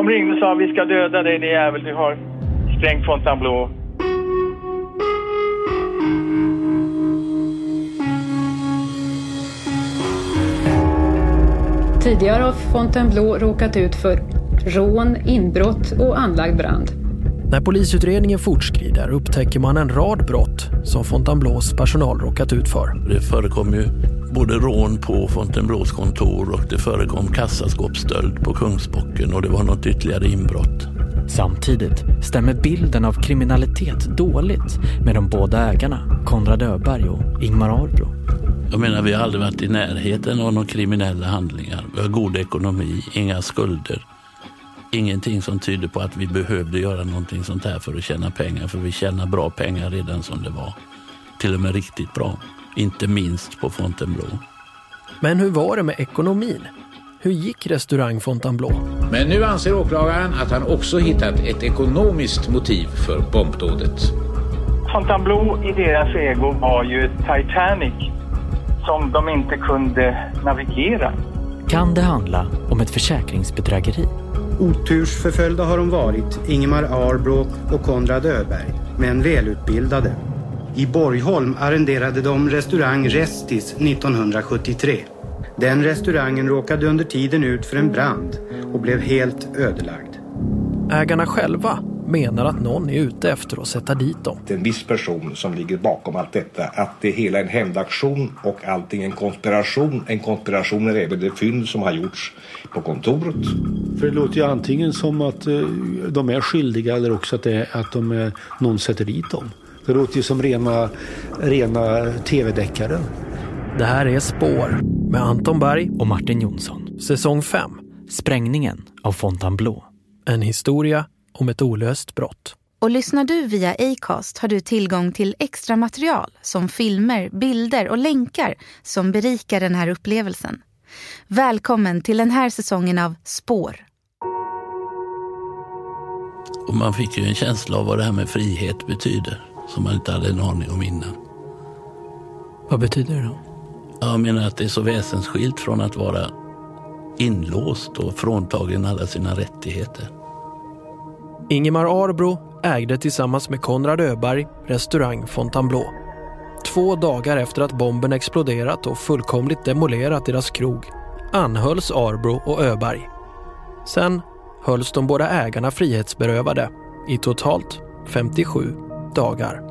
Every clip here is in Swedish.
De ringde och sa vi ska döda dig, det jävel. Du har sprängt Fontainebleau. Tidigare har Fontainebleau råkat ut för rån, inbrott och anlagd brand. När polisutredningen fortskrider upptäcker man en rad brott som Fontainebleaus personal råkat ut för. Det förekom ju både rån på Fontainebleaus kontor och det förekom kassaskåpsstöld på Kungsbocken och det var något ytterligare inbrott. Samtidigt stämmer bilden av kriminalitet dåligt med de båda ägarna, Konrad Öberg och Ingmar Arbro. Jag menar, vi har aldrig varit i närheten av några kriminella handlingar. Vi har god ekonomi, inga skulder. Ingenting som tyder på att vi behövde göra någonting sånt här för att tjäna pengar. För vi tjänar bra pengar redan som det var. Till och med riktigt bra. Inte minst på Fontainebleau. Men hur var det med ekonomin? Hur gick restaurang Fontainebleau? Men nu anser åklagaren att han också hittat ett ekonomiskt motiv för bombdådet. Fontainebleau i deras ego var ju ett Titanic som de inte kunde navigera. Kan det handla om ett försäkringsbedrägeri? Otursförföljda har de varit, Ingemar Arbro och Konrad Öberg, men välutbildade. I Borgholm arrenderade de restaurang Restis 1973. Den restaurangen råkade under tiden ut för en brand och blev helt ödelagd. Ägarna själva menar att någon är ute efter att sätta dit dem. Det är en viss person som ligger bakom allt detta. Att det hela är en hämndaktion och allting en konspiration. En konspiration är även det fynd som har gjorts på kontoret. För det låter ju antingen som att eh, de är skyldiga eller också att, det är, att de är, någon sätter dit dem. Det låter ju som rena, rena tv-deckare. Det här är Spår med Anton Berg och Martin Jonsson. Säsong 5. Sprängningen av Fontainebleau. En historia om ett olöst brott. Och lyssnar du via Acast har du tillgång till extra material som filmer, bilder och länkar som berikar den här upplevelsen. Välkommen till den här säsongen av Spår. Och man fick ju en känsla av vad det här med frihet betyder som man inte hade en aning om innan. Vad betyder det då? Jag menar att det är så väsensskilt från att vara inlåst och fråntagen alla sina rättigheter. Ingemar Arbro ägde tillsammans med Konrad Öberg restaurang Fontainebleau. Två dagar efter att bomben exploderat och fullkomligt demolerat deras krog anhölls Arbro och Öberg. Sen hölls de båda ägarna frihetsberövade i totalt 57 dagar.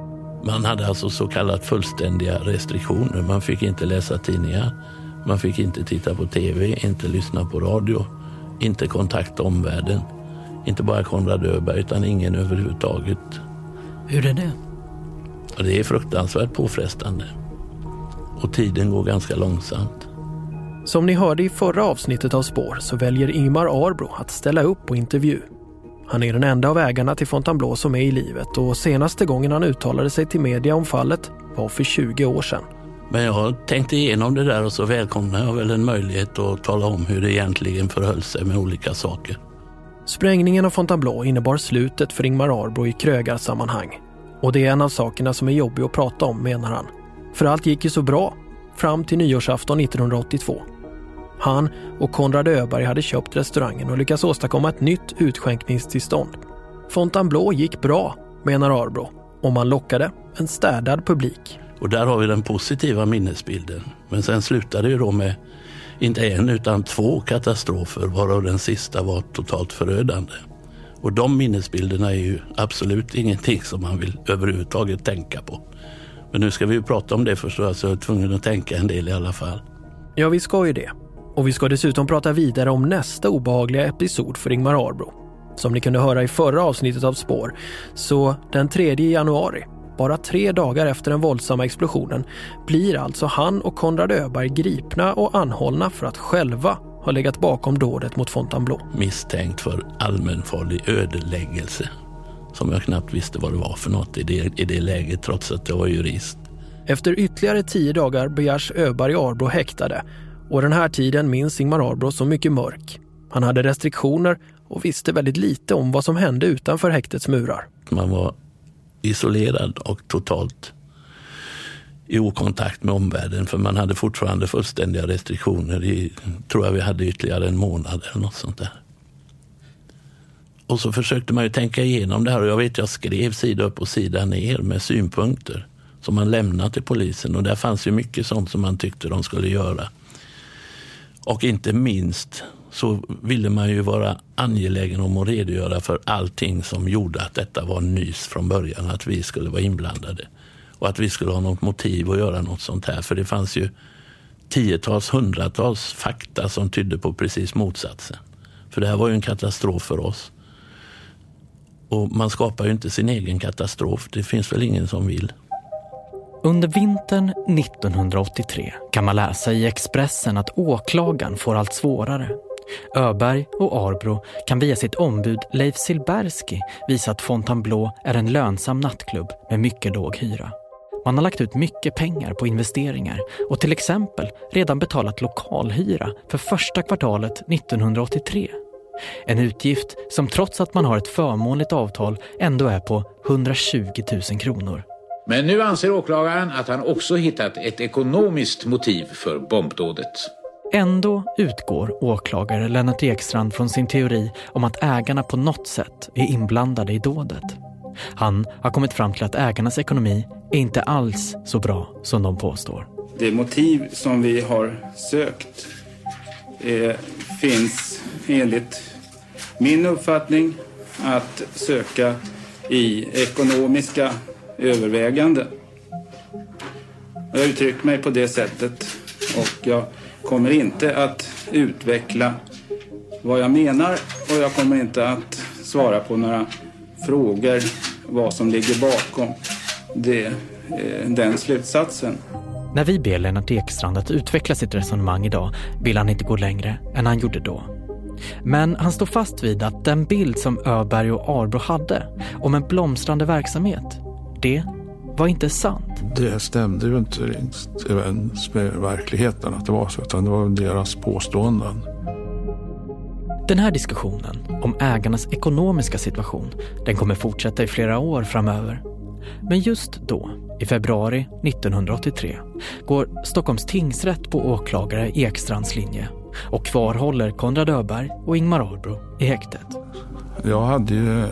Man hade alltså så kallat fullständiga restriktioner. Man fick inte läsa tidningar, man fick inte titta på tv, inte lyssna på radio, inte kontakta omvärlden. Inte bara Konrad Öberg utan ingen överhuvudtaget. Hur är det? Och det är fruktansvärt påfrestande. Och tiden går ganska långsamt. Som ni hörde i förra avsnittet av Spår så väljer Ingmar Arbro att ställa upp på intervju. Han är den enda av ägarna till Fontainebleau som är i livet och senaste gången han uttalade sig till media om fallet var för 20 år sedan. Men jag tänkte igenom det där och så välkomnar jag väl en möjlighet att tala om hur det egentligen förhöll sig med olika saker. Sprängningen av Fontainebleau innebar slutet för Ingmar Arbro i krögarsammanhang. Och det är en av sakerna som är jobbig att prata om, menar han. För allt gick ju så bra, fram till nyårsafton 1982. Han och Konrad Öberg hade köpt restaurangen och lyckats åstadkomma ett nytt utskänkningstillstånd. Fontainebleau gick bra, menar Arbro, och man lockade en städad publik. Och där har vi den positiva minnesbilden. Men sen slutade det då med inte en utan två katastrofer varav den sista var totalt förödande. Och de minnesbilderna är ju absolut ingenting som man vill överhuvudtaget tänka på. Men nu ska vi ju prata om det förstås, så jag är tvungen att tänka en del i alla fall. Ja, vi ska ju det. Och vi ska dessutom prata vidare om nästa obehagliga episod för Ingmar Arbro. Som ni kunde höra i förra avsnittet av Spår, så den 3 januari, bara tre dagar efter den våldsamma explosionen, blir alltså han och Konrad Öberg gripna och anhållna för att själva ha legat bakom dådet mot Fontainebleau. Misstänkt för allmänfarlig ödeläggelse. Som jag knappt visste vad det var för något i det, i det läget trots att jag var jurist. Efter ytterligare tio dagar begärs Öberg Arbro häktade och den här tiden minns Ingmar Arbro som mycket mörk. Han hade restriktioner och visste väldigt lite om vad som hände utanför häktets murar. Man var isolerad och totalt i okontakt med omvärlden för man hade fortfarande fullständiga restriktioner i, tror jag vi hade ytterligare en månad eller något sånt där. Och så försökte man ju tänka igenom det här och jag vet jag skrev sida upp och sida ner med synpunkter som man lämnade till polisen och där fanns ju mycket sånt som man tyckte de skulle göra. Och inte minst så ville man ju vara angelägen om att redogöra för allting som gjorde att detta var nys från början, att vi skulle vara inblandade. Och att vi skulle ha något motiv att göra något sånt här. För det fanns ju tiotals, hundratals fakta som tydde på precis motsatsen. För det här var ju en katastrof för oss. Och man skapar ju inte sin egen katastrof. Det finns väl ingen som vill. Under vintern 1983 kan man läsa i Expressen att åklagaren får allt svårare. Öberg och Arbro kan via sitt ombud Leif Silberski visa att Fontainebleau är en lönsam nattklubb med mycket låg hyra. Man har lagt ut mycket pengar på investeringar och till exempel redan betalat lokalhyra för första kvartalet 1983. En utgift som trots att man har ett förmånligt avtal ändå är på 120 000 kronor. Men nu anser åklagaren att han också hittat ett ekonomiskt motiv för bombdådet. Ändå utgår åklagare Lennart Ekstrand från sin teori om att ägarna på något sätt är inblandade i dådet. Han har kommit fram till att ägarnas ekonomi är inte alls så bra som de påstår. Det motiv som vi har sökt eh, finns enligt min uppfattning att söka i ekonomiska överväganden. Jag har uttryckt mig på det sättet och jag kommer inte att utveckla vad jag menar och jag kommer inte att svara på några frågor vad som ligger bakom det, eh, den slutsatsen. När vi ber Lennart Ekstrand att utveckla sitt resonemang idag vill han inte gå längre än han gjorde då. Men han står fast vid att den bild som Öberg och Arbro hade om en blomstrande verksamhet, det var inte sant. Det stämde ju inte överens med verkligheten att det var så, utan det var deras påståenden. Den här diskussionen om ägarnas ekonomiska situation, den kommer fortsätta i flera år framöver. Men just då, i februari 1983, går Stockholms tingsrätt på åklagare Ekstrands linje och kvarhåller Konrad Öberg och Ingmar Arbro i häktet. Jag hade ju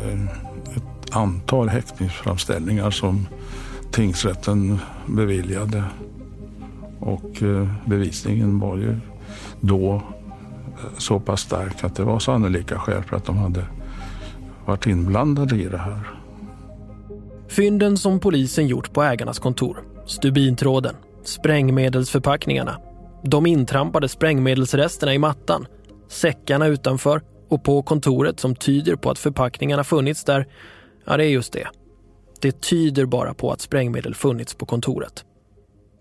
antal häktningsframställningar som tingsrätten beviljade och eh, bevisningen var ju då eh, så pass stark att det var sannolika skäl för att de hade varit inblandade i det här. Fynden som polisen gjort på ägarnas kontor, stubintråden, sprängmedelsförpackningarna, de intrampade sprängmedelsresterna i mattan, säckarna utanför och på kontoret som tyder på att förpackningarna funnits där, ja det är just det. Det tyder bara på att sprängmedel funnits på kontoret.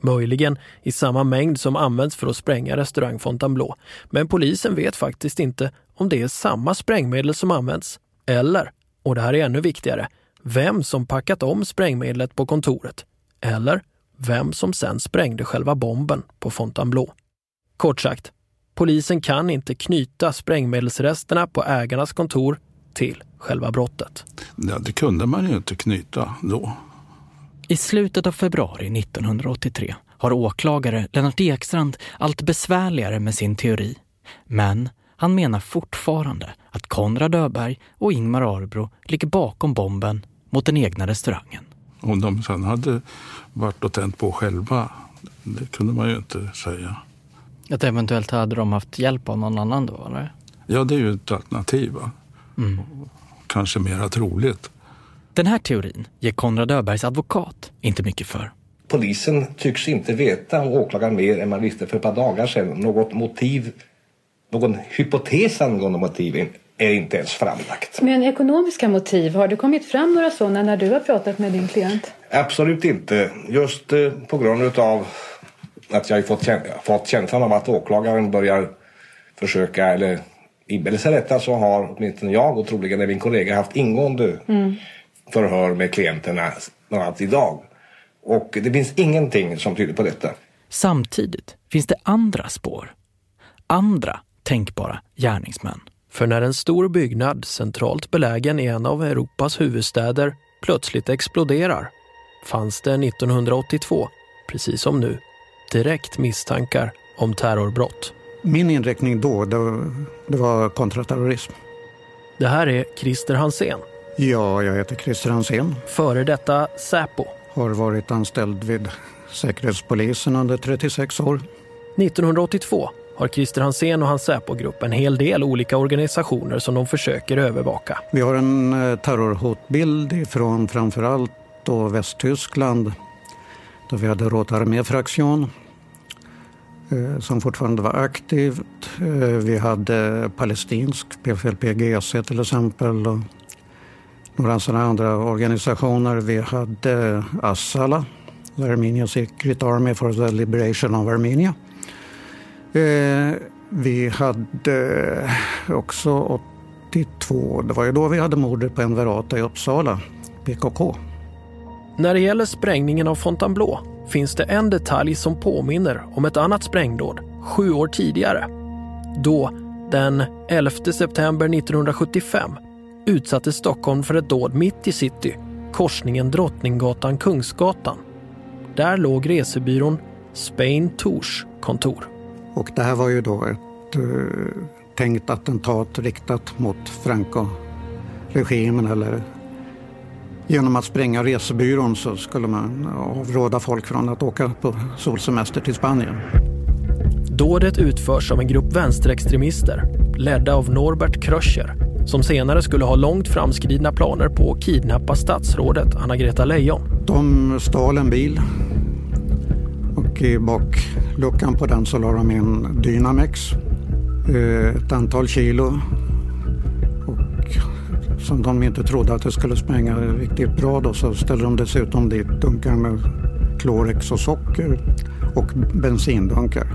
Möjligen i samma mängd som används för att spränga restaurang Fontainebleau. Men polisen vet faktiskt inte om det är samma sprängmedel som används eller, och det här är ännu viktigare, vem som packat om sprängmedlet på kontoret eller vem som sen sprängde själva bomben på Fontainebleau. Kort sagt, polisen kan inte knyta sprängmedelsresterna på ägarnas kontor till själva brottet. Ja, det kunde man ju inte knyta då. I slutet av februari 1983 har åklagare Lennart Ekstrand allt besvärligare med sin teori. Men han menar fortfarande att Konrad Öberg och Ingmar Arbro ligger bakom bomben mot den egna restaurangen. Om de sen hade varit och tänt på själva, det kunde man ju inte säga. Att eventuellt hade de haft hjälp av någon annan då, eller? Ja, det är ju ett alternativ. Mm. Kanske mera troligt. Den här teorin ger Konrad Öbergs advokat inte mycket för. Polisen tycks inte veta om åklagaren mer än man visste för ett par dagar sedan. Något motiv, någon hypotes angående motiven är inte ens framlagt. Men ekonomiska motiv, har det kommit fram några sådana när du har pratat med din klient? Absolut inte. Just eh, på grund av att jag har fått, fått känslan av att åklagaren börjar försöka, eller inbillar sig detta, så har åtminstone jag och troligen min kollega haft ingående mm. förhör med klienterna, bland annat idag. Och det finns ingenting som tyder på detta. Samtidigt finns det andra spår. Andra tänkbara gärningsmän. För när en stor byggnad centralt belägen i en av Europas huvudstäder plötsligt exploderar fanns det 1982, precis som nu, direkt misstankar om terrorbrott. Min inriktning då, det var kontraterrorism. Det här är Christer Hansén. Ja, jag heter Christer Hansén. Före detta Säpo. Har varit anställd vid Säkerhetspolisen under 36 år. 1982 har Christer Hansén och hans Säpo-grupp en hel del olika organisationer som de försöker övervaka. Vi har en eh, terrorhotbild från framförallt då Västtyskland då vi hade Rota armé-fraktion eh, Eh, som fortfarande var aktivt. Eh, vi hade palestinsk PFLP-GC till exempel och några sådana andra organisationer. Vi hade Assala, the Armenian Secret Army for the Liberation of Armenia. Eh, vi hade också 82, det var ju då vi hade mordet på Enverata i Uppsala, PKK. När det gäller sprängningen av Fontainebleau finns det en detalj som påminner om ett annat sprängdåd sju år tidigare. Då, den 11 september 1975, utsattes Stockholm för ett dåd mitt i city, korsningen Drottninggatan-Kungsgatan. Där låg resebyrån Spain Tours kontor. Och det här var ju då ett uh, tänkt attentat riktat mot Franco-regimen eller Genom att spränga resebyrån så skulle man avråda folk från att åka på solsemester till Spanien. Dådet utförs av en grupp vänsterextremister ledda av Norbert Kröcher som senare skulle ha långt framskridna planer på att kidnappa statsrådet Anna-Greta Leijon. De stal en bil och i bakluckan på den så la de in Dynamex, eh, ett antal kilo som de inte trodde att det skulle spränga riktigt bra då så ställde de dessutom dit dunkar med klorex och socker och bensindunkar.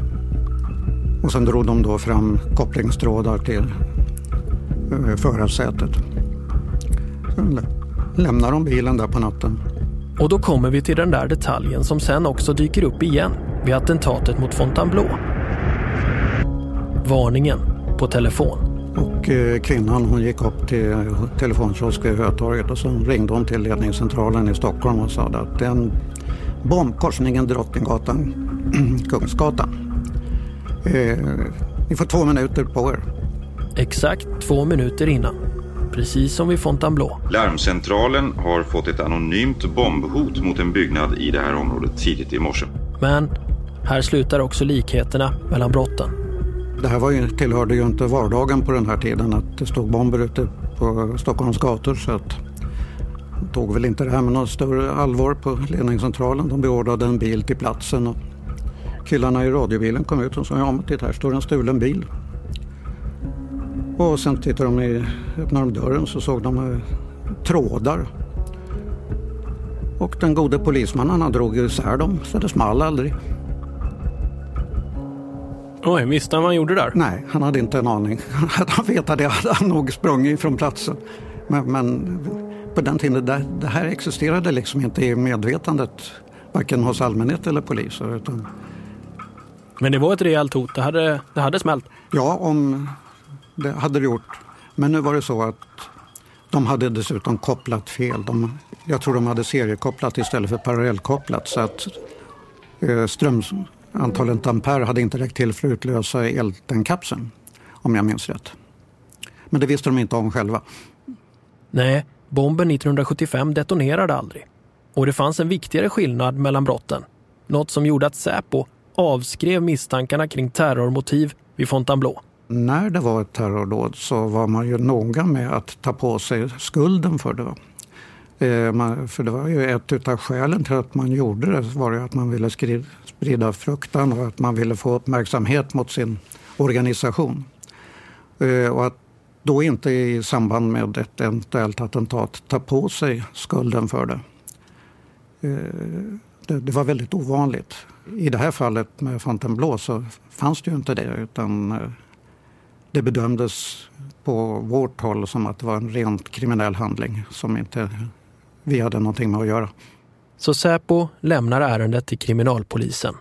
Och sen drog de då fram kopplingstrådar till eh, förarsätet. Sen lämnade de bilen där på natten. Och då kommer vi till den där detaljen som sen också dyker upp igen vid attentatet mot Fontainebleau. Varningen på telefon. Och eh, kvinnan hon gick upp till telefonkiosk vid Hötorget och så ringde hon till ledningscentralen i Stockholm och sa att det är en bomb, korsningen Drottninggatan, Kungsgatan. Eh, ni får två minuter på er. Exakt två minuter innan. Precis som vid Fontainebleau. Larmcentralen har fått ett anonymt bombhot mot en byggnad i det här området tidigt i morse. Men här slutar också likheterna mellan brotten. Det här var ju, tillhörde ju inte vardagen på den här tiden att det stod bomber ute på Stockholms gator så att de tog väl inte det här med något större allvar på ledningscentralen. De beordrade en bil till platsen och killarna i radiobilen kom ut och sa ja, titta här står en stulen bil. Och sen tittade de i, öppnade de dörren så såg de eh, trådar. Och den gode polismannen han drog isär dem så det small aldrig. Oj, visste han vad han gjorde där? Nej, han hade inte en aning. Hade han vetat det hade han nog sprungit från platsen. Men, men på den tiden, det, det, här existerade liksom inte i medvetandet varken hos allmänhet eller poliser. Utan... Men det var ett rejält hot, det hade, det hade smält? Ja, om det hade det gjort. Men nu var det så att de hade dessutom kopplat fel. De, jag tror de hade seriekopplat istället för parallellkopplat. Så att eh, ströms, Antalet ampere hade inte räckt till för att utlösa eldenkapseln, om jag minns rätt. Men det visste de inte om själva. Nej, bomben 1975 detonerade aldrig. Och det fanns en viktigare skillnad mellan brotten. Något som gjorde att Säpo avskrev misstankarna kring terrormotiv vid Fontainebleau. När det var ett terrordåd så var man ju noga med att ta på sig skulden för det. Eh, för det var ju ett av skälen till att man gjorde det var ju att man ville sprida fruktan och att man ville få uppmärksamhet mot sin organisation. Eh, och att då inte i samband med ett eventuellt attentat ta på sig skulden för det. Eh, det, det var väldigt ovanligt. I det här fallet med Fontainebleau så fanns det ju inte det utan det bedömdes på vårt håll som att det var en rent kriminell handling som inte vi hade någonting med att göra. Så Säpo lämnar ärendet till kriminalpolisen.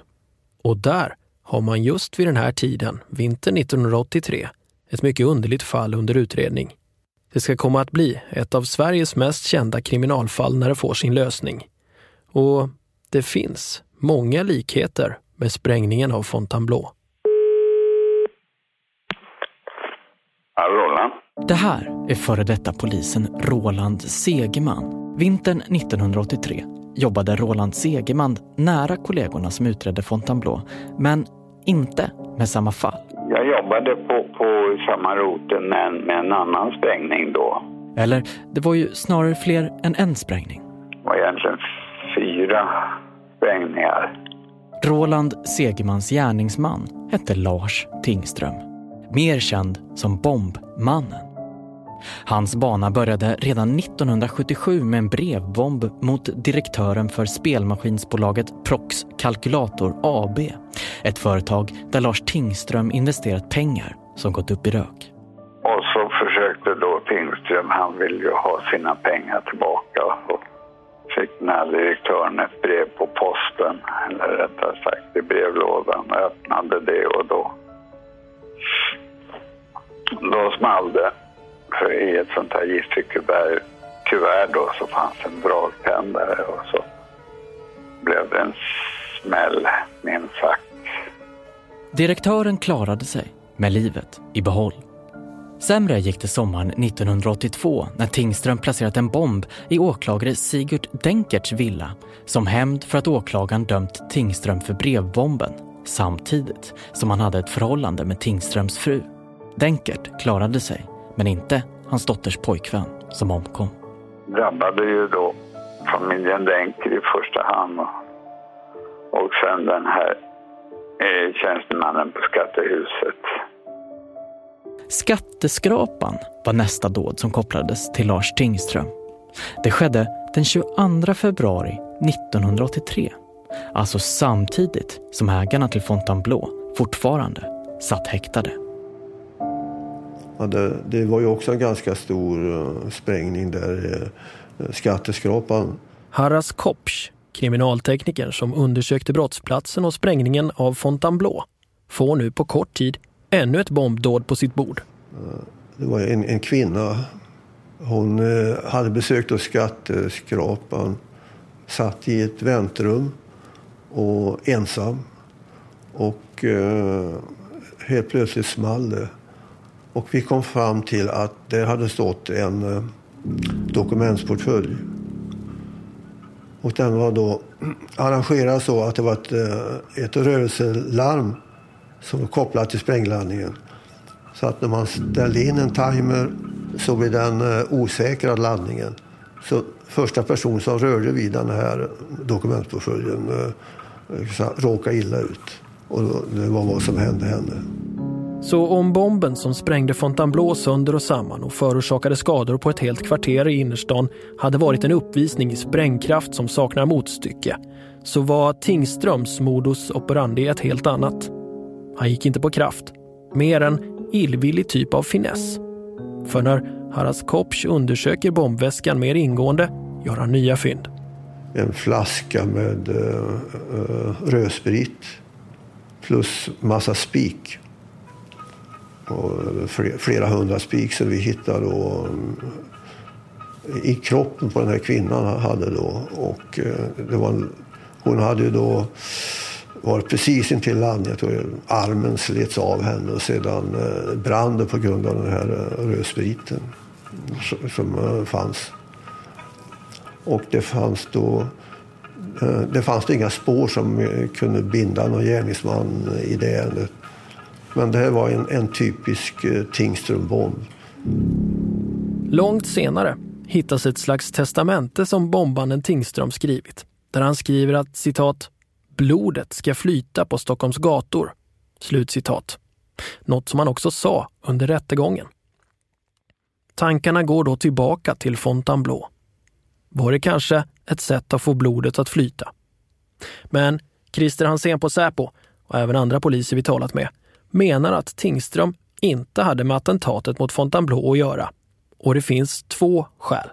Och där har man just vid den här tiden, vintern 1983, ett mycket underligt fall under utredning. Det ska komma att bli ett av Sveriges mest kända kriminalfall när det får sin lösning. Och det finns många likheter med sprängningen av Fontainebleau. Hallå, Det här är före detta polisen Roland Segerman. Vintern 1983 jobbade Roland Segerman nära kollegorna som utredde Fontainebleau, men inte med samma fall. Jag jobbade på, på samma roten med med en annan sprängning då. Eller, det var ju snarare fler än en sprängning. Det var egentligen fyra sprängningar. Roland Segermans gärningsman hette Lars Tingström. Mer känd som Bombmannen. Hans bana började redan 1977 med en brevbomb mot direktören för spelmaskinsbolaget Prox Kalkylator AB. Ett företag där Lars Tingström investerat pengar som gått upp i rök. Och så försökte då Tingström, han vill ju ha sina pengar tillbaka och fick den här direktören ett brev på posten, eller rättare sagt i brevlådan och öppnade det och då då small det. För i ett sånt här giftkuvert tyvärr då så fanns en dragtändare och så blev det en smäll, minst sagt. Direktören klarade sig med livet i behåll. Sämre gick det sommaren 1982 när Tingström placerat en bomb i åklagare Sigurd Denkerts villa som hämnd för att åklagaren dömt Tingström för brevbomben samtidigt som han hade ett förhållande med Tingströms fru. Denkert klarade sig, men inte hans dotters pojkvän som omkom. drabbade ju då familjen Denker i första hand och, sen den här eh, tjänstemannen på skattehuset. Skatteskrapan var nästa dåd som kopplades till Lars Tingström. Det skedde den 22 februari 1983. Alltså samtidigt som ägarna till Fontainebleau fortfarande satt häktade. Ja, det, var ju också en ganska stor uh, sprängning där, uh, skatteskrapan. Harras Kopsch, kriminaltekniker som undersökte brottsplatsen och sprängningen av Fontainebleau, får nu på kort tid ännu ett bombdåd på sitt bord. Det var en, en kvinna. Hon hade besökt då skatteskrapan, satt i ett väntrum och ensam. Och helt plötsligt small det. Och vi kom fram till att det hade stått en eh, dokumentsportfölj. Och den var då arrangerad så att det var ett, eh, ett rörelselarm som var kopplat till sprängladdningen. Så att när man ställde in en timer så blev den eh, osäkrad laddningen. Så första person som rörde vid den här dokumentportföljen råkade illa ut. Och det var vad som hände henne. Så om bomben som sprängde Fontainebleau sönder och samman och förorsakade skador på ett helt kvarter i innerstan hade varit en uppvisning i sprängkraft som saknar motstycke så var Tingströms modus operandi ett helt annat. Han gick inte på kraft, mer en illvillig typ av finess. För när Haras Kopsch undersöker bombväskan mer ingående gör han nya fynd. En flaska med uh, uh, rödsprit plus massa spik och flera hundra spik som vi hittade då, i kroppen på den här kvinnan hade då. Och eh, det var hon hade ju då varit precis intill land. Jag tror armen slets av henne och sedan eh, brann det på grund av den här eh, rödspriten som fanns. Och det fanns då det fanns det inga spår som kunde binda någon gärningsman i det ärendet. Men det här var en, en typisk eh, Tingström-bomb. Långt senare hittas ett slags testamente som bombanden Tingström skrivit. Där han skriver att citat blodet ska flyta på Stockholms gator. Slutcitat. Något som han också sa under rättegången. Tankarna går då tillbaka till Fontainebleau. Var det kanske ett sätt att få blodet att flyta? Men Christer Hansén på Säpo och även andra poliser vi talat med menar att Tingström inte hade med attentatet mot Fontainebleau att göra. Och det finns två skäl.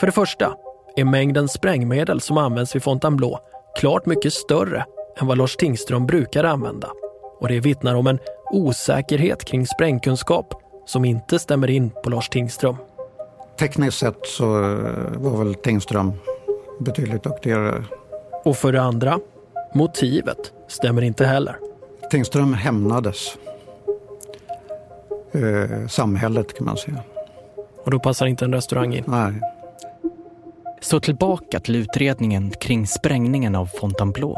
För det första är mängden sprängmedel som används vid Fontainebleau klart mycket större än vad Lars Tingström brukar använda. Och det vittnar om en osäkerhet kring sprängkunskap som inte stämmer in på Lars Tingström. Tekniskt sett så eh, var väl Tingström betydligt duktigare. Och för det andra, motivet stämmer inte heller. Tingström hämnades. eh, samhället kan man säga. Och då passar inte en restaurang in? Nej. Så tillbaka till utredningen kring sprängningen av Fontainebleau.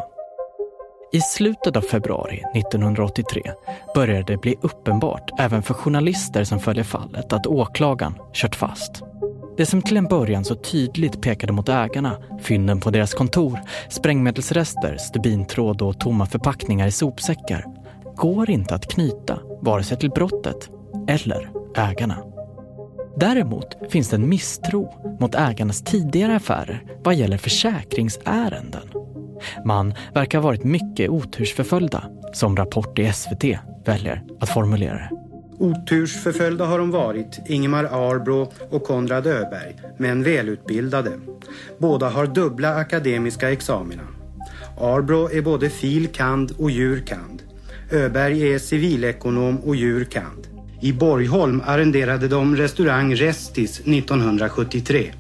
I slutet av februari 1983 började det bli uppenbart även för journalister som följer fallet att åklagaren kört fast. Det som till en början så tydligt pekade mot ägarna, fynden på deras kontor, sprängmedelsrester, stubintråd och tomma förpackningar i sopsäckar, går inte att knyta vare sig till brottet eller ägarna. Däremot finns det en misstro mot ägarnas tidigare affärer vad gäller försäkringsärenden. Man verkar ha varit mycket otursförföljda, som Rapport i SVT väljer att formulera det. Otursförföljda har de varit, Ingemar Arbro och Konrad Öberg, men välutbildade. Båda har dubbla akademiska examina. Arbro är både fil.kand. och jur.kand. Öberg är civilekonom och jur.kand. I Borgholm arrenderade de restaurang Restis 1973.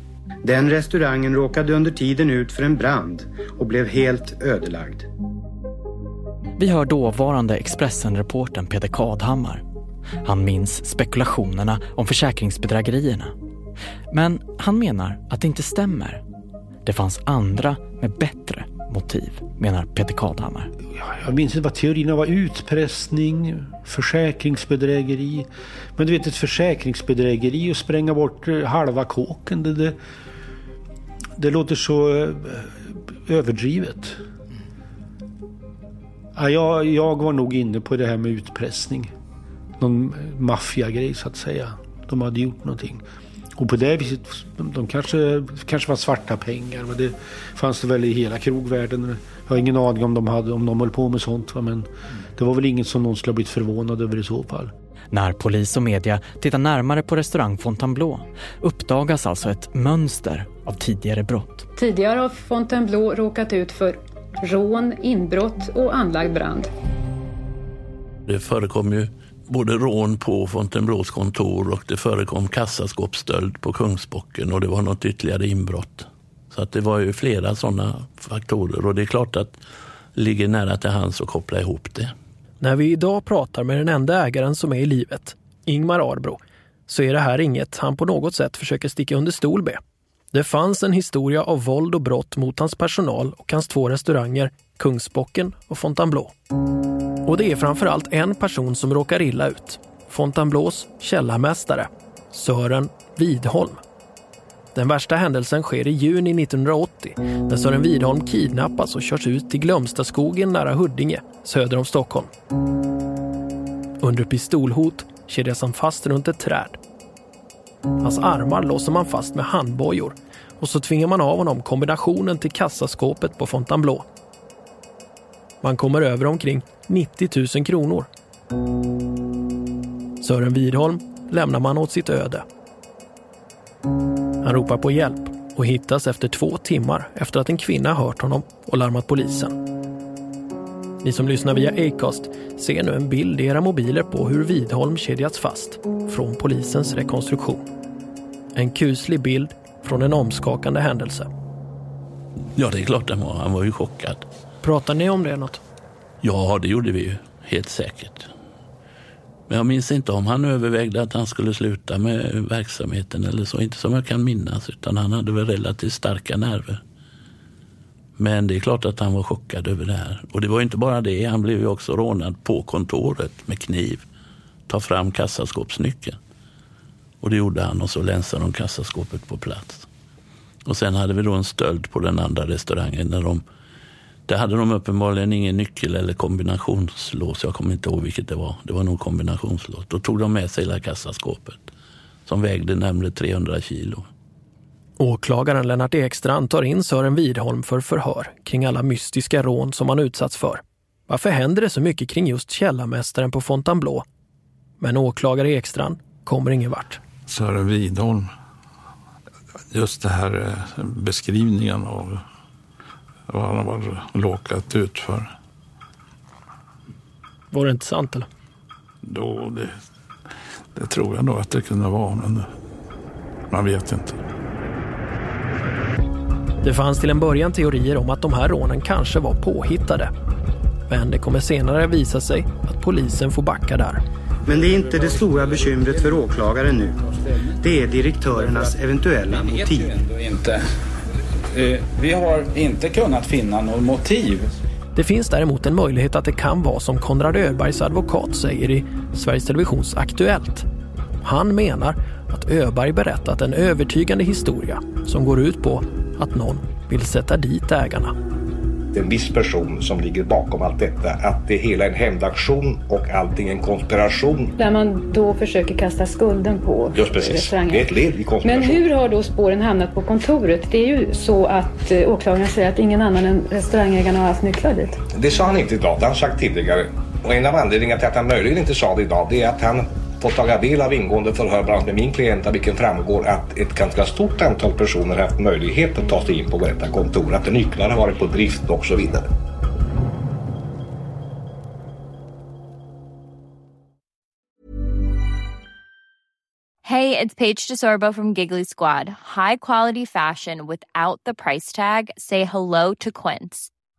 Den restaurangen råkade under tiden ut för en brand och blev helt ödelagd. Vi hör dåvarande Expressen-reportern Peter Kadhammar. Han minns spekulationerna om försäkringsbedrägerierna. Men han menar att det inte stämmer. Det fanns andra med bättre motiv, menar Peter Kadhammar. Jag minns inte vad teorierna var. Utpressning, försäkringsbedrägeri. Men du vet ett försäkringsbedrägeri och spränga bort eh, halva kåken. Det, det, det låter så eh, överdrivet. Ja, jag, jag var nog inne på det här med utpressning. Någon maffiagrej så att säga. De hade gjort någonting. Och på det viset, de kanske, kanske var svarta pengar. Men det fanns det väl i hela krogvärlden. Jag har ingen aning om de, hade, om de höll på med sånt. Va? Men det var väl inget som någon skulle ha blivit förvånad över i så fall. När polis och media tittar närmare på restaurang Fontainebleau uppdagas alltså ett mönster av tidigare brott. Tidigare har Fontainebleau råkat ut för rån, inbrott och anlagd brand. Det förekom ju både rån på Fontenblås kontor och det förekom kassaskåpsstöld på Kungsbocken och det var något ytterligare inbrott. Så att det var ju flera sådana faktorer och det är klart att det ligger nära till hands att koppla ihop det. När vi idag pratar med den enda ägaren som är i livet, Ingmar Arbro, så är det här inget han på något sätt försöker sticka under stol med. Det fanns en historia av våld och brott mot hans personal och hans två restauranger, Kungsbocken och Fontainebleau. Och det är framförallt en person som råkar illa ut. Fontainebleaus källarmästare, Sören Widholm. Den värsta händelsen sker i juni 1980 när Sören Widholm kidnappas och körs ut till Glömstaskogen nära Huddinge, söder om Stockholm. Under pistolhot kedjas han fast runt ett träd. Hans armar låser man fast med handbojor och så tvingar man av honom kombinationen till kassaskåpet på Fontainebleau. Man kommer över omkring 90 000 kronor. Sören Widholm lämnar man åt sitt öde. Han ropar på hjälp och hittas efter två timmar efter att en kvinna hört honom och larmat polisen. Ni som lyssnar via Acast ser nu en bild i era mobiler på hur Widholm kedjats fast från polisens rekonstruktion. En kuslig bild från en omskakande händelse. Ja, det är klart han var. Han var ju chockad. Pratar ni om det något? Ja, det gjorde vi ju. Helt säkert. Men jag minns inte om han övervägde att han skulle sluta med verksamheten eller så. Inte som jag kan minnas, utan han hade väl relativt starka nerver. Men det är klart att han var chockad över det här. Och det var inte bara det, han blev ju också rånad på kontoret med kniv. Ta fram kassaskåpsnyckeln. Och det gjorde han och så länsade de kassaskåpet på plats. Och sen hade vi då en stöld på den andra restaurangen. När de, där hade de uppenbarligen ingen nyckel eller kombinationslås. Jag kommer inte ihåg vilket det var. Det var nog kombinationslås. Då tog de med sig hela kassaskåpet. Som vägde närmare 300 kilo. Åklagaren Lennart Ekstrand tar in Sören Widholm för förhör kring alla mystiska rån som han utsatts för. Varför händer det så mycket kring just källarmästaren på Fontainebleau? Men åklagare Ekstrand kommer ingen vart. Sören Widholm, just det här eh, beskrivningen av vad han har råkat ut för. Var det inte sant eller? Då, det, det tror jag nog att det kunde vara, men man vet inte. Det fanns till en början teorier om att de här rånen kanske var påhittade. Men det kommer senare visa sig att polisen får backa där. Men det är inte det stora bekymret för åklagaren nu. Det är direktörernas eventuella motiv. Inte. Eh, Vi har inte kunnat finna något motiv. Det finns däremot en möjlighet att det kan vara som Konrad Öbergs advokat säger i Sveriges Televisions Aktuellt. Han menar att Öberg berättat en övertygande historia som går ut på att någon vill sätta dit ägarna. Det en viss person som ligger bakom allt detta. Att det hela är en hämndaktion och allting en konspiration. Där man då försöker kasta skulden på Just precis. restaurangen. Det är ett led i Men konspiration. hur har då spåren hamnat på kontoret? Det är ju så att eh, åklagaren säger att ingen annan än restaurangägarna har haft nycklar dit. Det sa han inte idag, det har han sagt tidigare. Och en av anledningarna till att han möjligen inte sa det idag det är att han fått ta del av ingående förhör bland annat med min klient av vilken framgår att ett ganska stort antal personer haft möjlighet att ta sig in på detta kontor. Att nycklar har varit på drift och så vidare. Hey, it's Paige DeSorbo from Giggly Squad. High quality fashion without the price tag. Say hello to Quince.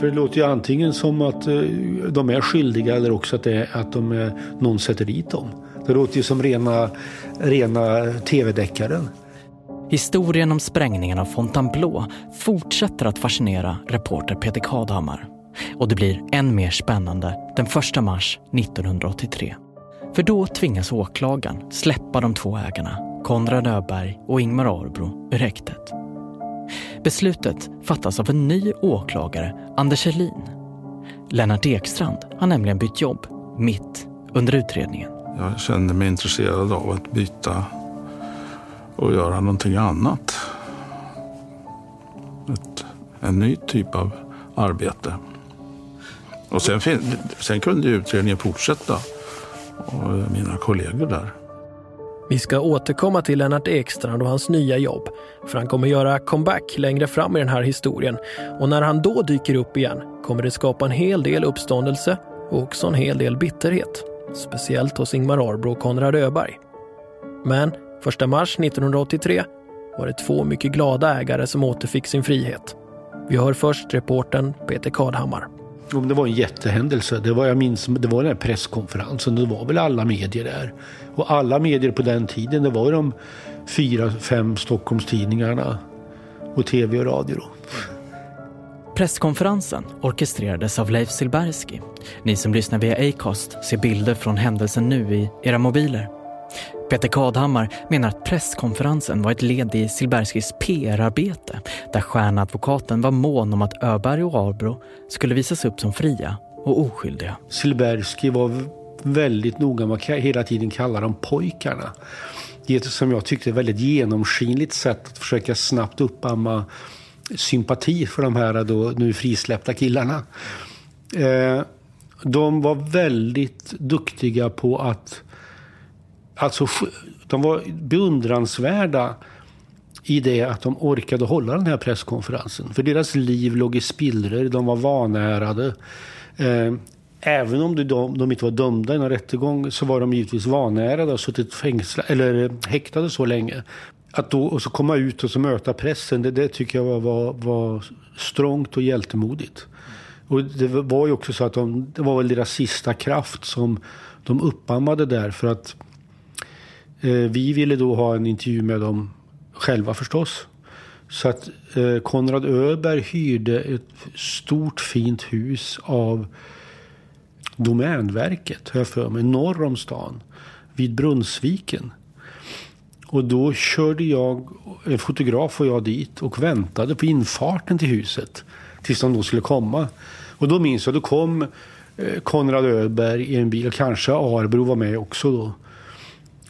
För det låter ju antingen som att eh, de är skyldiga eller också att, det är, att de är, någon sätter dit dem. Det låter ju som rena, rena tv-deckaren. Historien om sprängningen av Fontainebleau fortsätter att fascinera reporter Peter Kadhammar. Och det blir än mer spännande den 1 mars 1983. För då tvingas åklagaren släppa de två ägarna, Konrad Öberg och Ingmar Arbro, ur häktet. Beslutet fattas av en ny åklagare, Anders Helin. Lennart Ekstrand har nämligen bytt jobb mitt under utredningen. Jag kände mig intresserad av att byta och göra någonting annat. Ett, en ny typ av arbete. Och sen, sen kunde ju utredningen fortsätta. Och mina kollegor där. Vi ska återkomma till Lennart Ekstrand och hans nya jobb. För han kommer göra comeback längre fram i den här historien. Och när han då dyker upp igen kommer det skapa en hel del uppståndelse och också en hel del bitterhet. Speciellt hos Ingmar Arbro och Konrad Öberg. Men 1 mars 1983 var det två mycket glada ägare som återfick sin frihet. Vi hör först reportern Peter Kadhammar. Jo, Det var en jättehändelse. Det var, jag minns, det var den här presskonferensen. Det var väl alla medier där. Och alla medier på den tiden, det var de fyra, fem Stockholmstidningarna och tv och radio. Då. Presskonferensen orkestrerades av Leif Silbersky. Ni som lyssnar via Acast ser bilder från händelsen nu i era mobiler. Peter Kadhammar menar att presskonferensen var ett led i Silberskys PR-arbete där stjärnadvokaten var mån om att Öberg och Arbro skulle visas upp som fria och oskyldiga. Silbersky var väldigt noga med att hela tiden kalla dem pojkarna. Det är ett, som jag tyckte, väldigt genomskinligt sätt att försöka snabbt uppamma sympati för de här då, nu frisläppta killarna. Eh, de var väldigt duktiga på att... Alltså, de var beundransvärda i det att de orkade hålla den här presskonferensen. För deras liv låg i spillror, de var vanärade. Eh, även om de, de inte var dömda i någon rättegång så var de givetvis vanärade och suttit fängsla, eller eh, häktade så länge. Att då och så komma ut och så möta pressen, det, det tycker jag var, var, var strångt och hjältemodigt. Och det var ju också så att de, det var väl deras sista kraft som de uppammade där för att Eh, vi ville då ha en intervju med dem själva förstås. Så att eh, Konrad Öberg hyrde ett stort fint hus av Domänverket, har jag för mig, norr om stan. Vid Brunnsviken. Och då körde jag, en fotograf och jag dit och väntade på infarten till huset. Tills de då skulle komma. Och då minns jag, då kom eh, Konrad Öberg i en bil och kanske Arbro var med också då.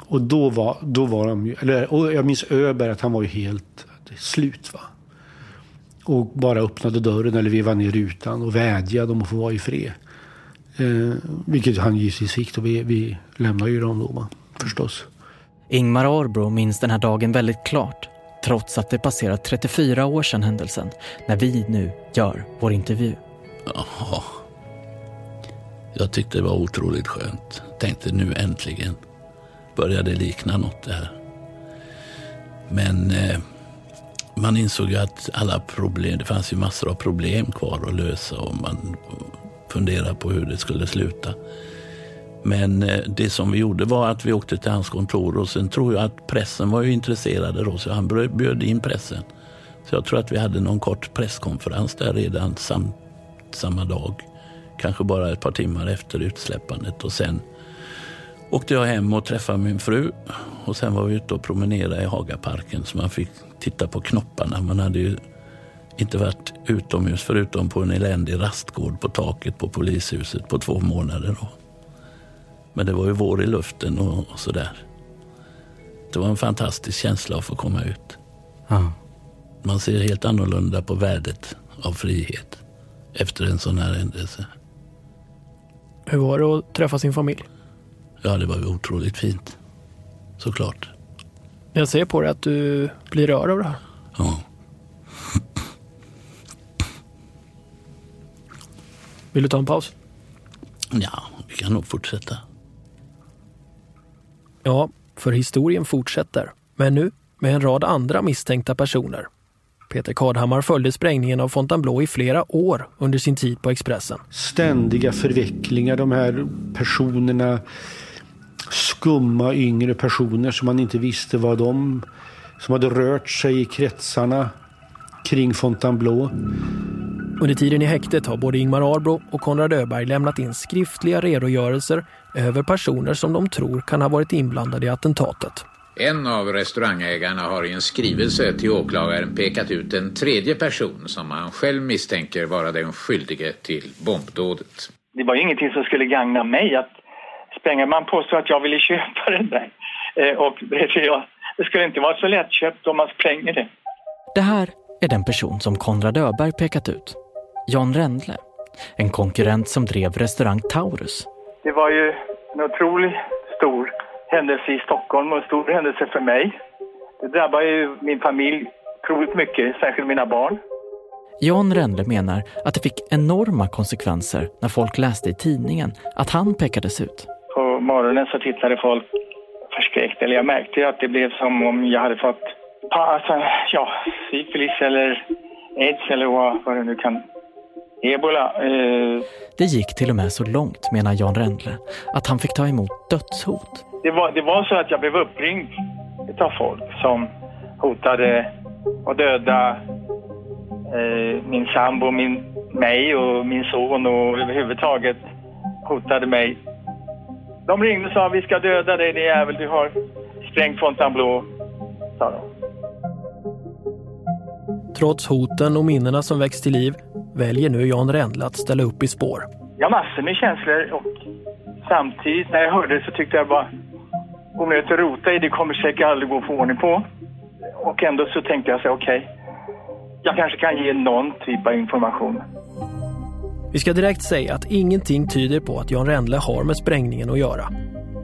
Och då var, då var de ju, eller, och jag minns Öberg att han var ju helt slut va. Och bara öppnade dörren eller vevade ner rutan och vädjade om att få vara i fred. Eh, vilket han givetvis fick och vi, vi lämnade ju dem då va, förstås. Ingmar Arbro minns den här dagen väldigt klart. Trots att det passerat 34 år sedan händelsen. När vi nu gör vår intervju. Jaha. Jag tyckte det var otroligt skönt. Tänkte nu äntligen börjar det likna något det här. Men eh, man insåg ju att alla problem, det fanns ju massor av problem kvar att lösa och man funderade på hur det skulle sluta. Men eh, det som vi gjorde var att vi åkte till hans kontor och sen tror jag att pressen var ju intresserade då så han bjöd in pressen. Så jag tror att vi hade någon kort presskonferens där redan sam, samma dag. Kanske bara ett par timmar efter utsläppandet och sen åkte jag hem och träffade min fru och sen var vi ute och promenerade i Hagaparken så man fick titta på knopparna. Man hade ju inte varit utomhus förutom på en eländig rastgård på taket på polishuset på två månader. Då. Men det var ju vår i luften och, och sådär. Det var en fantastisk känsla att få komma ut. Ja. Man ser helt annorlunda på värdet av frihet efter en sån här händelse. Hur var det att träffa sin familj? Ja, det var otroligt fint. Såklart. Jag ser på dig att du blir rörd av det här. Ja. Vill du ta en paus? Ja, vi kan nog fortsätta. Ja, för historien fortsätter. Men nu med en rad andra misstänkta personer. Peter Kadhammar följde sprängningen av Fontainebleau i flera år under sin tid på Expressen. Ständiga förvecklingar, de här personerna, skumma yngre personer som man inte visste vad de, som hade rört sig i kretsarna kring Fontainebleau. Under tiden i häktet har både Ingmar Arbro och Konrad Öberg lämnat in skriftliga redogörelser över personer som de tror kan ha varit inblandade i attentatet. En av restaurangägarna har i en skrivelse till åklagaren pekat ut en tredje person som han själv misstänker vara den skyldige till bombdådet. Det var ju ingenting som skulle gagna mig att spränga. Man påstår att jag ville köpa det där. Eh, och det, jag, det skulle inte vara så lättköpt om man spränger det. Det här är den person som Konrad Öberg pekat ut. Jan Rendle. En konkurrent som drev restaurang Taurus. Det var ju en otroligt stor händelse i Stockholm och en stor händelse för mig. Det drabbar ju min familj otroligt mycket, särskilt mina barn. Jan Rendle menar att det fick enorma konsekvenser när folk läste i tidningen att han pekades ut. Morgonen så tittade folk förskräckt. Eller jag märkte ju att det blev som om jag hade fått alltså, ja, syfilis eller aids eller vad, vad det nu kan Ebola. Eh, Det gick till och med så långt, menar Jan Rendle, att han fick ta emot dödshot. det, var, det var så att jag blev uppringd av folk som hotade att döda eh, min sambo, min, mig och min son och överhuvudtaget hotade mig. De ringde och sa vi ska döda dig din jävel, du har sprängt Fontainebleau, sa de. Trots hoten och minnena som väcks till liv väljer nu Jan Rendle att ställa upp i spår. Jag har massor med känslor och samtidigt när jag hörde det så tyckte jag bara onödigt att rota i, det kommer säkert aldrig gå att få ordning på. Och ändå så tänkte jag så okej, jag kanske kan ge någon typ av information. Vi ska direkt säga att ingenting tyder på att Jan Rendle har med sprängningen att göra.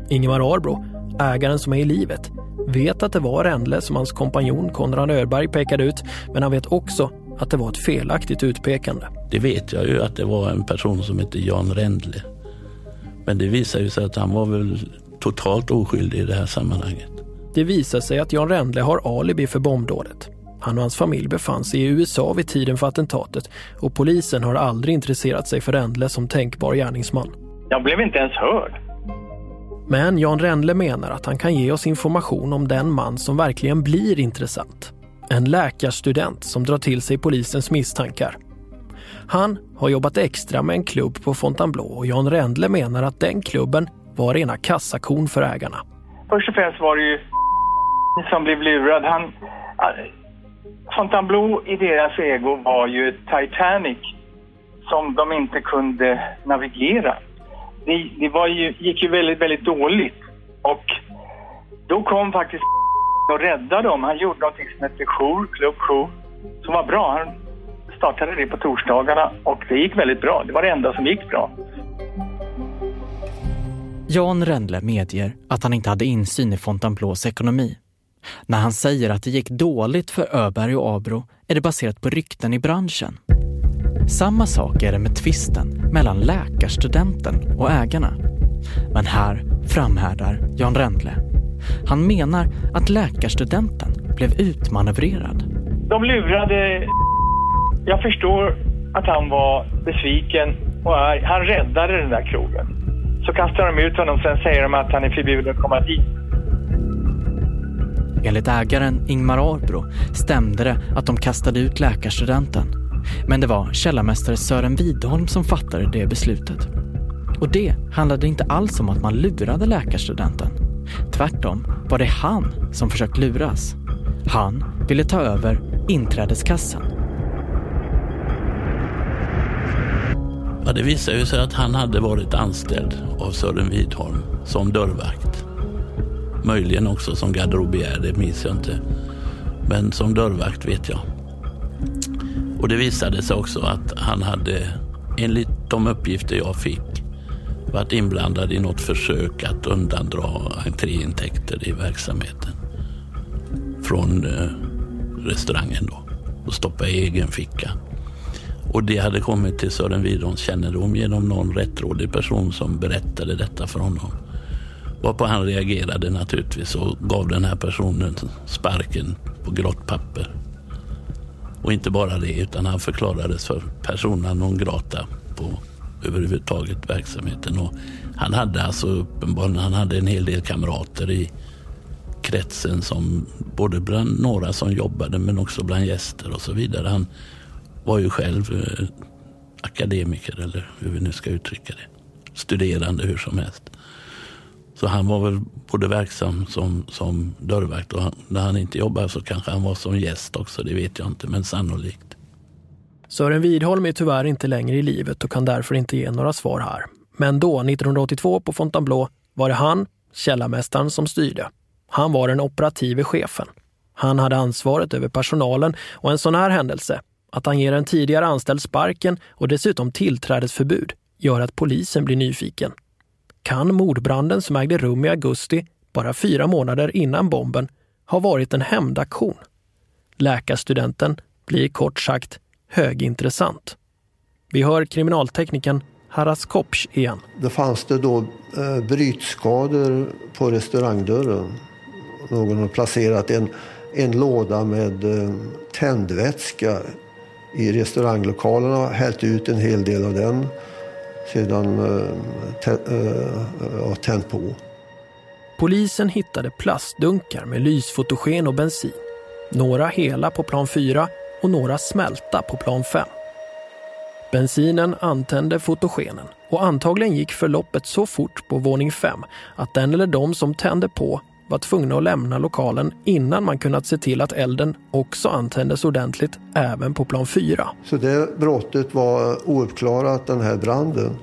Ingemar Arbro, ägaren som är i livet, vet att det var Rendle som hans kompanjon Konrad Öberg pekade ut, men han vet också att det var ett felaktigt utpekande. Det vet jag ju att det var en person som hette Jan Rendle. Men det visar ju sig att han var väl totalt oskyldig i det här sammanhanget. Det visar sig att Jan Rendle har alibi för bombdådet. Han och hans familj befann sig i USA vid tiden för attentatet och polisen har aldrig intresserat sig för Rendle som tänkbar gärningsman. Jag blev inte ens hörd. Men Jan Rendle menar att han kan ge oss information om den man som verkligen blir intressant. En läkarstudent som drar till sig polisens misstankar. Han har jobbat extra med en klubb på Fontainebleau och Jan Rändle menar att den klubben var rena kassakon för ägarna. Först och främst var det ju som blev lurad. Han, Fontainebleau i deras ego var ju Titanic som de inte kunde navigera. Det, det var ju, gick ju väldigt, väldigt dåligt. Och då kom faktiskt och räddade dem. Han gjorde något som hette jour, klubbjour, som var bra. Han startade det på torsdagarna och det gick väldigt bra. Det var det enda som gick bra. Jan Rendle medger att han inte hade insyn i Fontainebleaus ekonomi. När han säger att det gick dåligt för Öberg och Abro är det baserat på rykten i branschen. Samma sak är det med tvisten mellan läkarstudenten och ägarna. Men här framhärdar Jan Rendle. Han menar att läkarstudenten blev utmanövrerad. De lurade... Jag förstår att han var besviken och arg. han räddade den där krogen. Så kastar de ut honom, sen säger de att han är förbjuden att komma dit. Enligt ägaren Ingmar Arbro stämde det att de kastade ut läkarstudenten. Men det var källarmästare Sören Widholm som fattade det beslutet. Och det handlade inte alls om att man lurade läkarstudenten. Tvärtom var det han som försökt luras. Han ville ta över inträdeskassan. Ja, det visade ju sig att han hade varit anställd av Sören Widholm som dörrvakt. Möjligen också som garderobiär, det minns jag inte. Men som dörrvakt vet jag. Och det visade sig också att han hade, enligt de uppgifter jag fick, varit inblandad i något försök att undandra entréintäkter i verksamheten. Från eh, restaurangen då och stoppa i egen ficka. Och det hade kommit till Sören Widholms kännedom genom någon rättrådig person som berättade detta för honom. Varpå han reagerade naturligtvis och gav den här personen sparken på grått papper. Och inte bara det, utan han förklarades för persona non grata på överhuvudtaget verksamheten. Och han hade alltså uppenbarligen han hade en hel del kamrater i kretsen som både bland några som jobbade men också bland gäster och så vidare. Han var ju själv eh, akademiker eller hur vi nu ska uttrycka det. Studerande hur som helst. Så han var väl både verksam som, som dörrvakt och han, när han inte jobbade så kanske han var som gäst också, det vet jag inte, men sannolikt. Sören Widholm är tyvärr inte längre i livet och kan därför inte ge några svar här. Men då, 1982 på Fontainebleau, var det han, källarmästaren, som styrde. Han var den operative chefen. Han hade ansvaret över personalen och en sån här händelse, att han ger en tidigare anställd sparken och dessutom tillträdesförbud, gör att polisen blir nyfiken kan mordbranden som ägde rum i augusti, bara fyra månader innan bomben, ha varit en hämndaktion. Läkarstudenten blir kort sagt högintressant. Vi hör kriminalteknikern Haras Kopsch igen. Det fanns det då eh, brytskador på restaurangdörren. Någon har placerat en, en låda med eh, tändvätska i restauranglokalerna, hällt ut en hel del av den sedan äh, eh, eh, eh, tänt på. Polisen hittade plastdunkar med lysfotogen och bensin. Några hela på plan 4 och några smälta på plan 5. Bensinen antände fotogenen och antagligen gick förloppet så fort på våning 5 att den eller de som tände på var tvungna att lämna lokalen innan man kunnat se till att elden också antändes ordentligt även på plan 4. Så det brottet var ouppklarat, den här branden.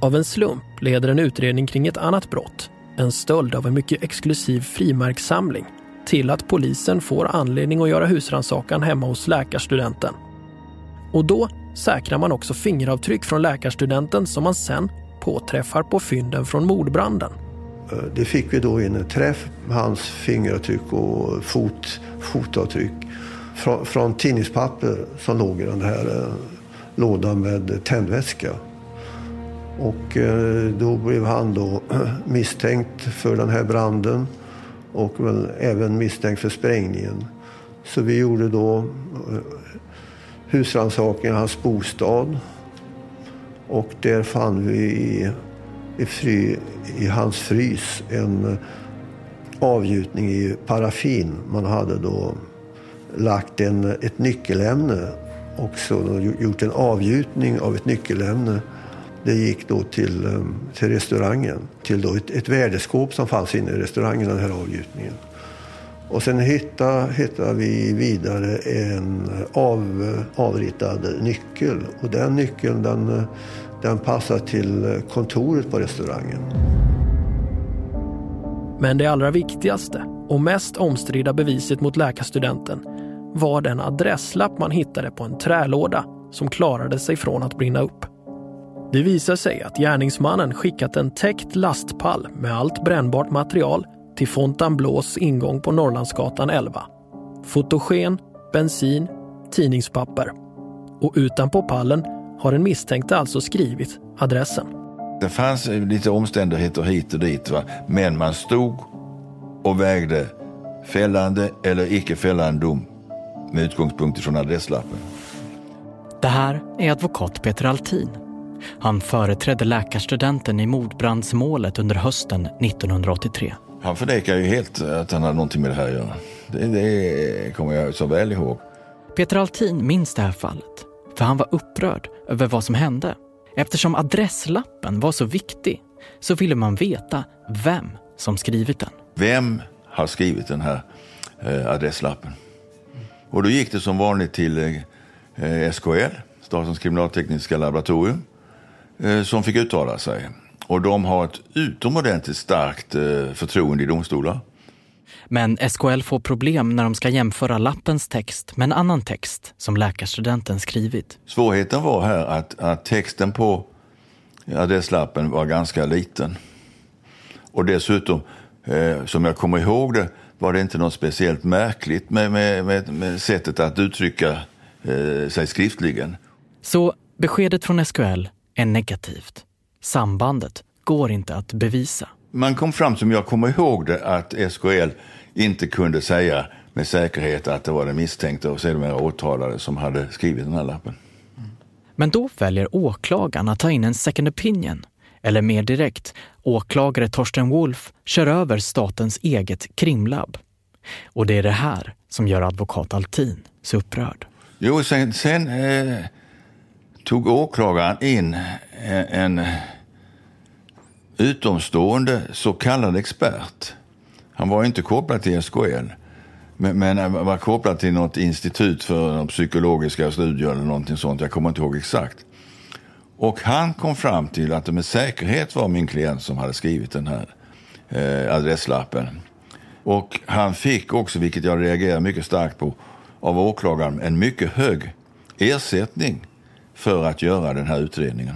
Av en slump leder en utredning kring ett annat brott, en stöld av en mycket exklusiv frimärkssamling, till att polisen får anledning att göra husrannsakan hemma hos läkarstudenten. Och då säkrar man också fingeravtryck från läkarstudenten som man sen påträffar på fynden från mordbranden. Eh, det fick vi då in en träff hans fingeravtryck och fot, fotavtryck från, från tidningspapper som låg i den här eh, lådan med tändvätska. Och eh, då blev han då misstänkt för den här branden och väl även misstänkt för sprängningen. Så vi gjorde då eh, husrannsakan i hans bostad och där fann vi i, fri, i hans frys en avgjutning i paraffin. Man hade då lagt en, ett nyckelämne också gjort en avgjutning av ett nyckelämne. Det gick då till, ehm, till restaurangen, till då ett, ett värdeskåp som fanns inne i restaurangen, den här avgjutningen. Och sen hittade, hittade vi vidare en av, avritad nyckel. Och den nyckeln den, den passar till kontoret på restaurangen. Men det allra viktigaste och mest omstridda beviset mot läkarstudenten var den adresslapp man hittade på en trälåda som klarade sig från att brinna upp. Det visar sig att gärningsmannen skickat en täckt lastpall med allt brännbart material till Fontainebleaus ingång på Norrlandsgatan 11. Fotogen, bensin, tidningspapper. Och utanpå pallen har den misstänkte alltså skrivit adressen. Det fanns lite omständigheter hit och dit, va? men man stod och vägde fällande eller icke fällande dom med utgångspunkt från adresslappen. Det här är advokat Peter Altin. Han företrädde läkarstudenten i mordbrandsmålet under hösten 1983. Han förnekar ju helt att han hade någonting med det här att göra. Det, det kommer jag så väl ihåg. Peter Altin minns det här fallet, för han var upprörd över vad som hände. Eftersom adresslappen var så viktig så ville man veta vem som skrivit den. Vem har skrivit den här eh, adresslappen? Och då gick det som vanligt till eh, SKL, Statens kriminaltekniska laboratorium, eh, som fick uttala sig. Och de har ett utomordentligt starkt eh, förtroende i domstolar. Men SKL får problem när de ska jämföra lappens text med en annan text som läkarstudenten skrivit. Svårigheten var här att, att texten på adresslappen var ganska liten. Och dessutom, eh, som jag kommer ihåg det, var det inte något speciellt märkligt med, med, med, med sättet att uttrycka eh, sig skriftligen. Så beskedet från SKL är negativt. Sambandet går inte att bevisa. Man kom fram, som jag kommer ihåg det, att SKL inte kunde säga med säkerhet att det var den misstänkte och sedermera åtalade som hade skrivit den här lappen. Men då väljer åklagaren att ta in en second opinion. Eller mer direkt, åklagare Torsten Wolf kör över statens eget krimlabb. Och det är det här som gör advokat Altin så upprörd. Jo, sen, sen eh, tog åklagaren in en, en utomstående så kallad expert. Han var inte kopplad till SKL. Men, men var kopplad till något institut för psykologiska studier eller någonting sånt. Jag kommer inte ihåg exakt. Och han kom fram till att det med säkerhet var min klient som hade skrivit den här eh, adresslappen. Och han fick också, vilket jag reagerar mycket starkt på, av åklagaren en mycket hög ersättning för att göra den här utredningen.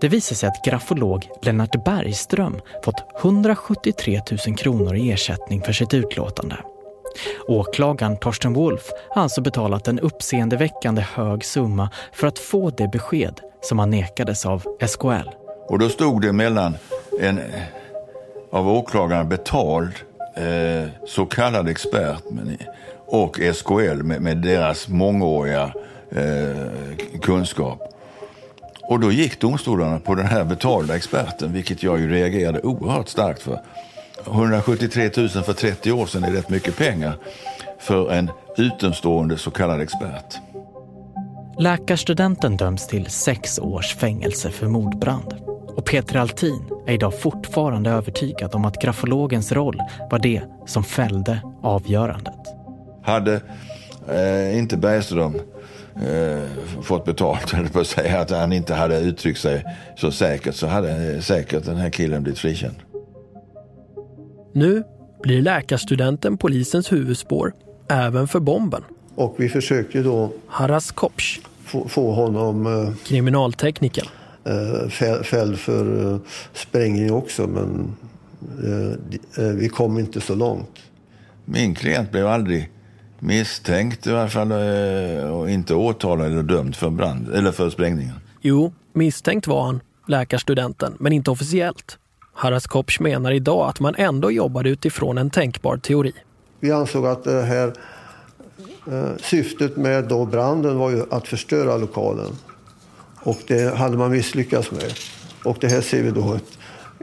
Det visar sig att grafolog Lennart Bergström fått 173 000 kronor i ersättning för sitt utlåtande. Åklagaren Torsten Wolf har alltså betalat en uppseendeväckande hög summa för att få det besked som han nekades av SKL. Och då stod det mellan en eh, av åklagaren betald eh, så kallad expert och SKL med, med deras mångåriga eh, kunskap. Och då gick domstolarna på den här betalda experten, vilket jag ju reagerade oerhört starkt för. 173 000 för 30 år sedan är rätt mycket pengar för en utomstående så kallad expert. Läkarstudenten döms till sex års fängelse för mordbrand. Och Peter Altin är idag fortfarande övertygad om att grafologens roll var det som fällde avgörandet. Hade eh, inte Bergström eh, fått betalt, eller på att säga att han inte hade uttryckt sig så säkert, så hade säkert den här killen blivit frikänd. Nu blir läkarstudenten polisens huvudspår, även för bomben. Och vi försökte då Haras Kopsch, få, få honom eh, kriminaltekniker. eh, fäll- fälld för eh, sprängning också, men eh, eh, vi kom inte så långt. Min klient blev aldrig misstänkt i alla fall eh, och inte åtalad eller dömd för brand eller för sprängningen. Jo, misstänkt var han, läkarstudenten, men inte officiellt. Haras Kopsch menar idag att man ändå jobbade utifrån en tänkbar teori. Vi ansåg att det här eh, syftet med då branden var ju att förstöra lokalen. Och det hade man misslyckats med. Och det här ser vi då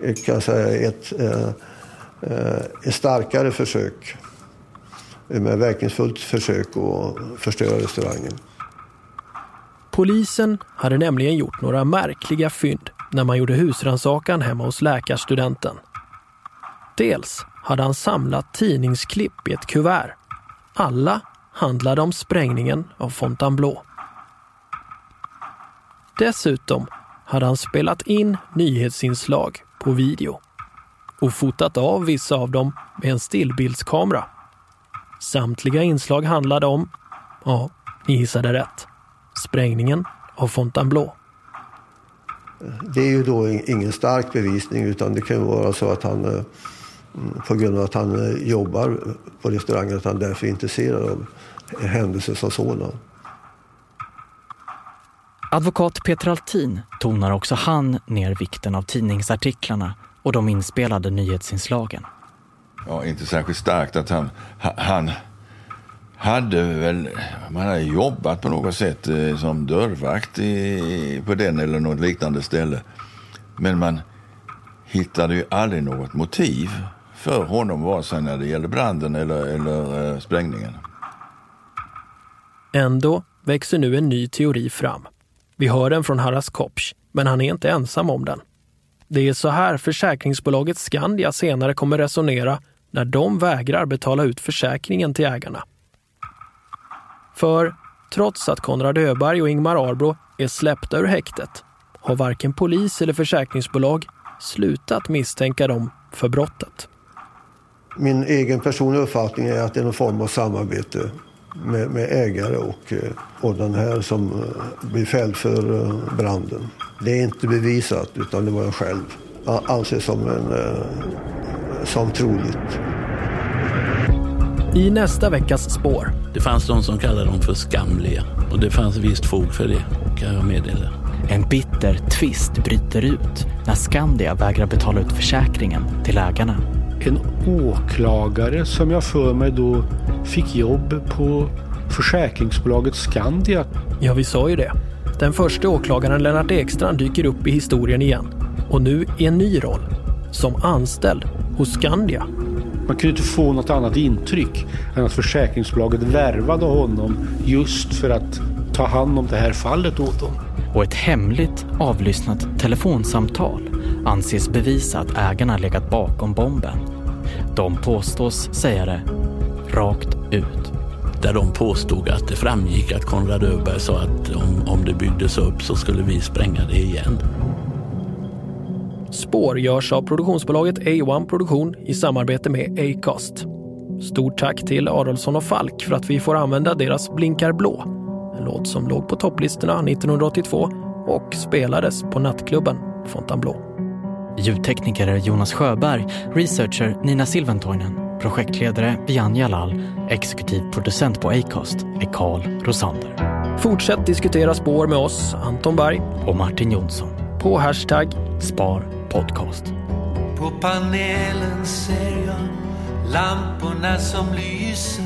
ett, kan säga, ett, eh, ett starkare försök. Med verkningsfullt försök att förstöra restaurangen. Polisen hade nämligen gjort några märkliga fynd när man gjorde husrannsakan hemma hos läkarstudenten. Dels hade han samlat tidningsklipp i ett kuvert. Alla handlade om sprängningen av Fontainebleau. Dessutom hade han spelat in nyhetsinslag på video och fotat av vissa av dem med en stillbildskamera. Samtliga inslag handlade om, ja, ni gissade rätt, sprängningen av Fontainebleau. Det är ju då ingen stark bevisning utan det kan vara så att han eh, på grund av att han eh, jobbar på restaurangen att han därför är intresserad av händelser som sådan. Advokat Peter Altin tonar också han ner vikten av tidningsartiklarna och de inspelade nyhetsinslagen. Ja, inte särskilt starkt att han, han hade väl, man hade jobbat på något sätt eh, som dörrvakt i, på den eller något liknande ställe. Men man hittade ju aldrig något motiv för honom vare sig när det gällde branden eller, eller eh, sprängningen. Ändå växer nu en ny teori fram. Vi hör den från Haras Kopsch, men han är inte ensam om den. Det är så här försäkringsbolaget Skandia senare kommer resonera när de vägrar betala ut försäkringen till ägarna. För trots att Konrad Öberg och Ingmar Arbro är släppta ur häktet har varken polis eller försäkringsbolag slutat misstänka dem för brottet. Min egen personliga uppfattning är att det är någon form av samarbete med, med ägare och, eh, och den här som eh, blir fälld för eh, branden. Det är inte bevisat utan det var jag själv. Jag anser som, en, som troligt. I nästa veckas spår. Det fanns de som kallade dem för skamliga och det fanns visst fog för det kan jag meddela. En bitter tvist bryter ut när Skandia vägrar betala ut försäkringen till ägarna. En åklagare som jag för mig då fick jobb på försäkringsbolaget Skandia. Ja, vi sa ju det. Den första åklagaren Lennart Ekstrand dyker upp i historien igen. Och nu i en ny roll. Som anställd hos Skandia. Man kunde inte få något annat intryck än att försäkringsbolaget värvade honom just för att ta hand om det här fallet åt dem. Och ett hemligt avlyssnat telefonsamtal anses bevisa att ägarna legat bakom bomben. De påstås säga det rakt ut. Där de påstod att det framgick att Konrad Öberg sa att om, om det byggdes upp så skulle vi spränga det igen. Spår görs av produktionsbolaget A1 Produktion i samarbete med Acast. Stort tack till Adolfsson och Falk för att vi får använda deras Blinkar blå. En låt som låg på topplistorna 1982 och spelades på nattklubben Fontainebleau. Ljudtekniker är Jonas Sjöberg, researcher Nina Silventoinen, projektledare Bian Jalal, exekutiv producent på Acast är Karl Rosander. Fortsätt diskutera spår med oss, Anton Berg och Martin Jonsson på hashtag Spar podcast. På panelen ser jag lamporna som lyser.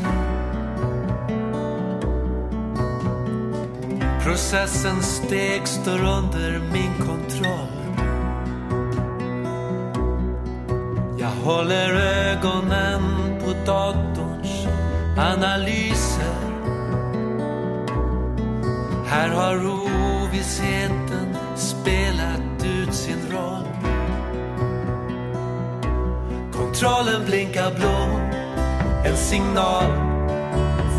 Processens steg står under min kontroll. Jag håller ögonen på datorns analyser. Här har ovissheten spelat ut sin roll. Kontrollen blinkar blå, en signal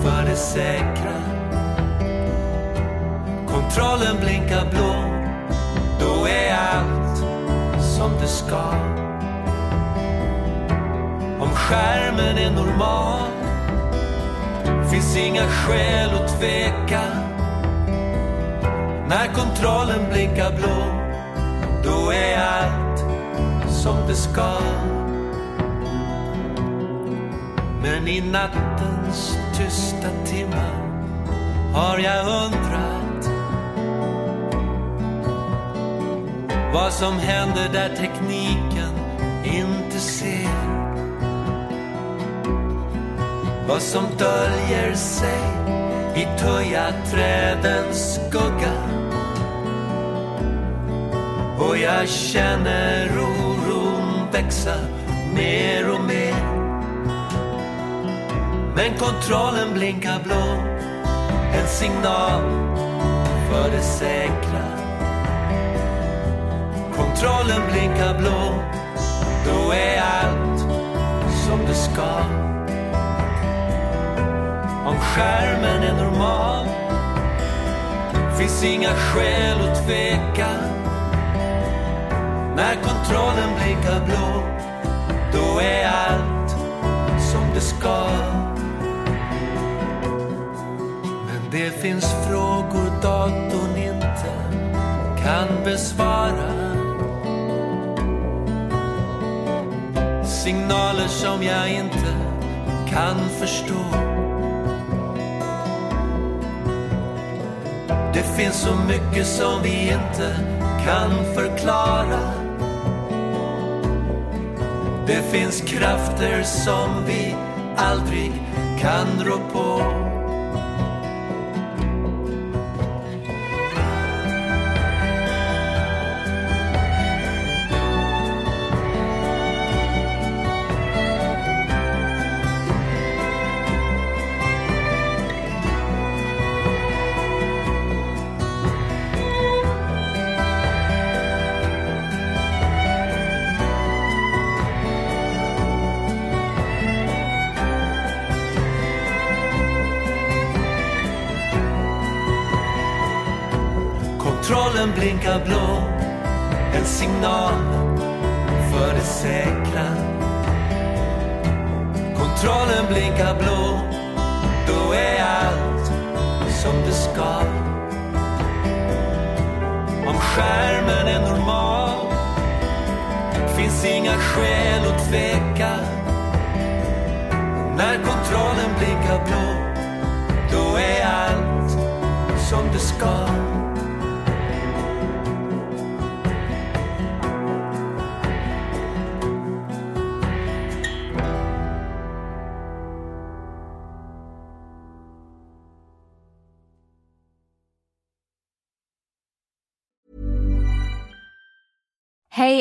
för det säkra. Kontrollen blinkar blå, då är allt som det ska. Om skärmen är normal finns inga skäl att tveka. När kontrollen blinkar blå, då är allt som det ska. Men i nattens tysta timmar har jag undrat vad som händer där tekniken inte ser. Vad som döljer sig i tujaträdens skugga. Och jag känner oron växa mer och mer. Men kontrollen blinkar blå, en signal för det säkra. Kontrollen blinkar blå, då är allt som det ska. Om skärmen är normal finns inga skäl att tveka. När kontrollen blinkar blå, då är allt som det ska det finns frågor datorn inte kan besvara. Signaler som jag inte kan förstå. Det finns så mycket som vi inte kan förklara. Det finns krafter som vi aldrig kan rå på. Kontrollen blinkar blå, en signal för det säkra. Kontrollen blinkar blå, då är allt som det ska. Om skärmen är normal finns inga skäl att tveka. När kontrollen blinkar blå, då är allt som det ska.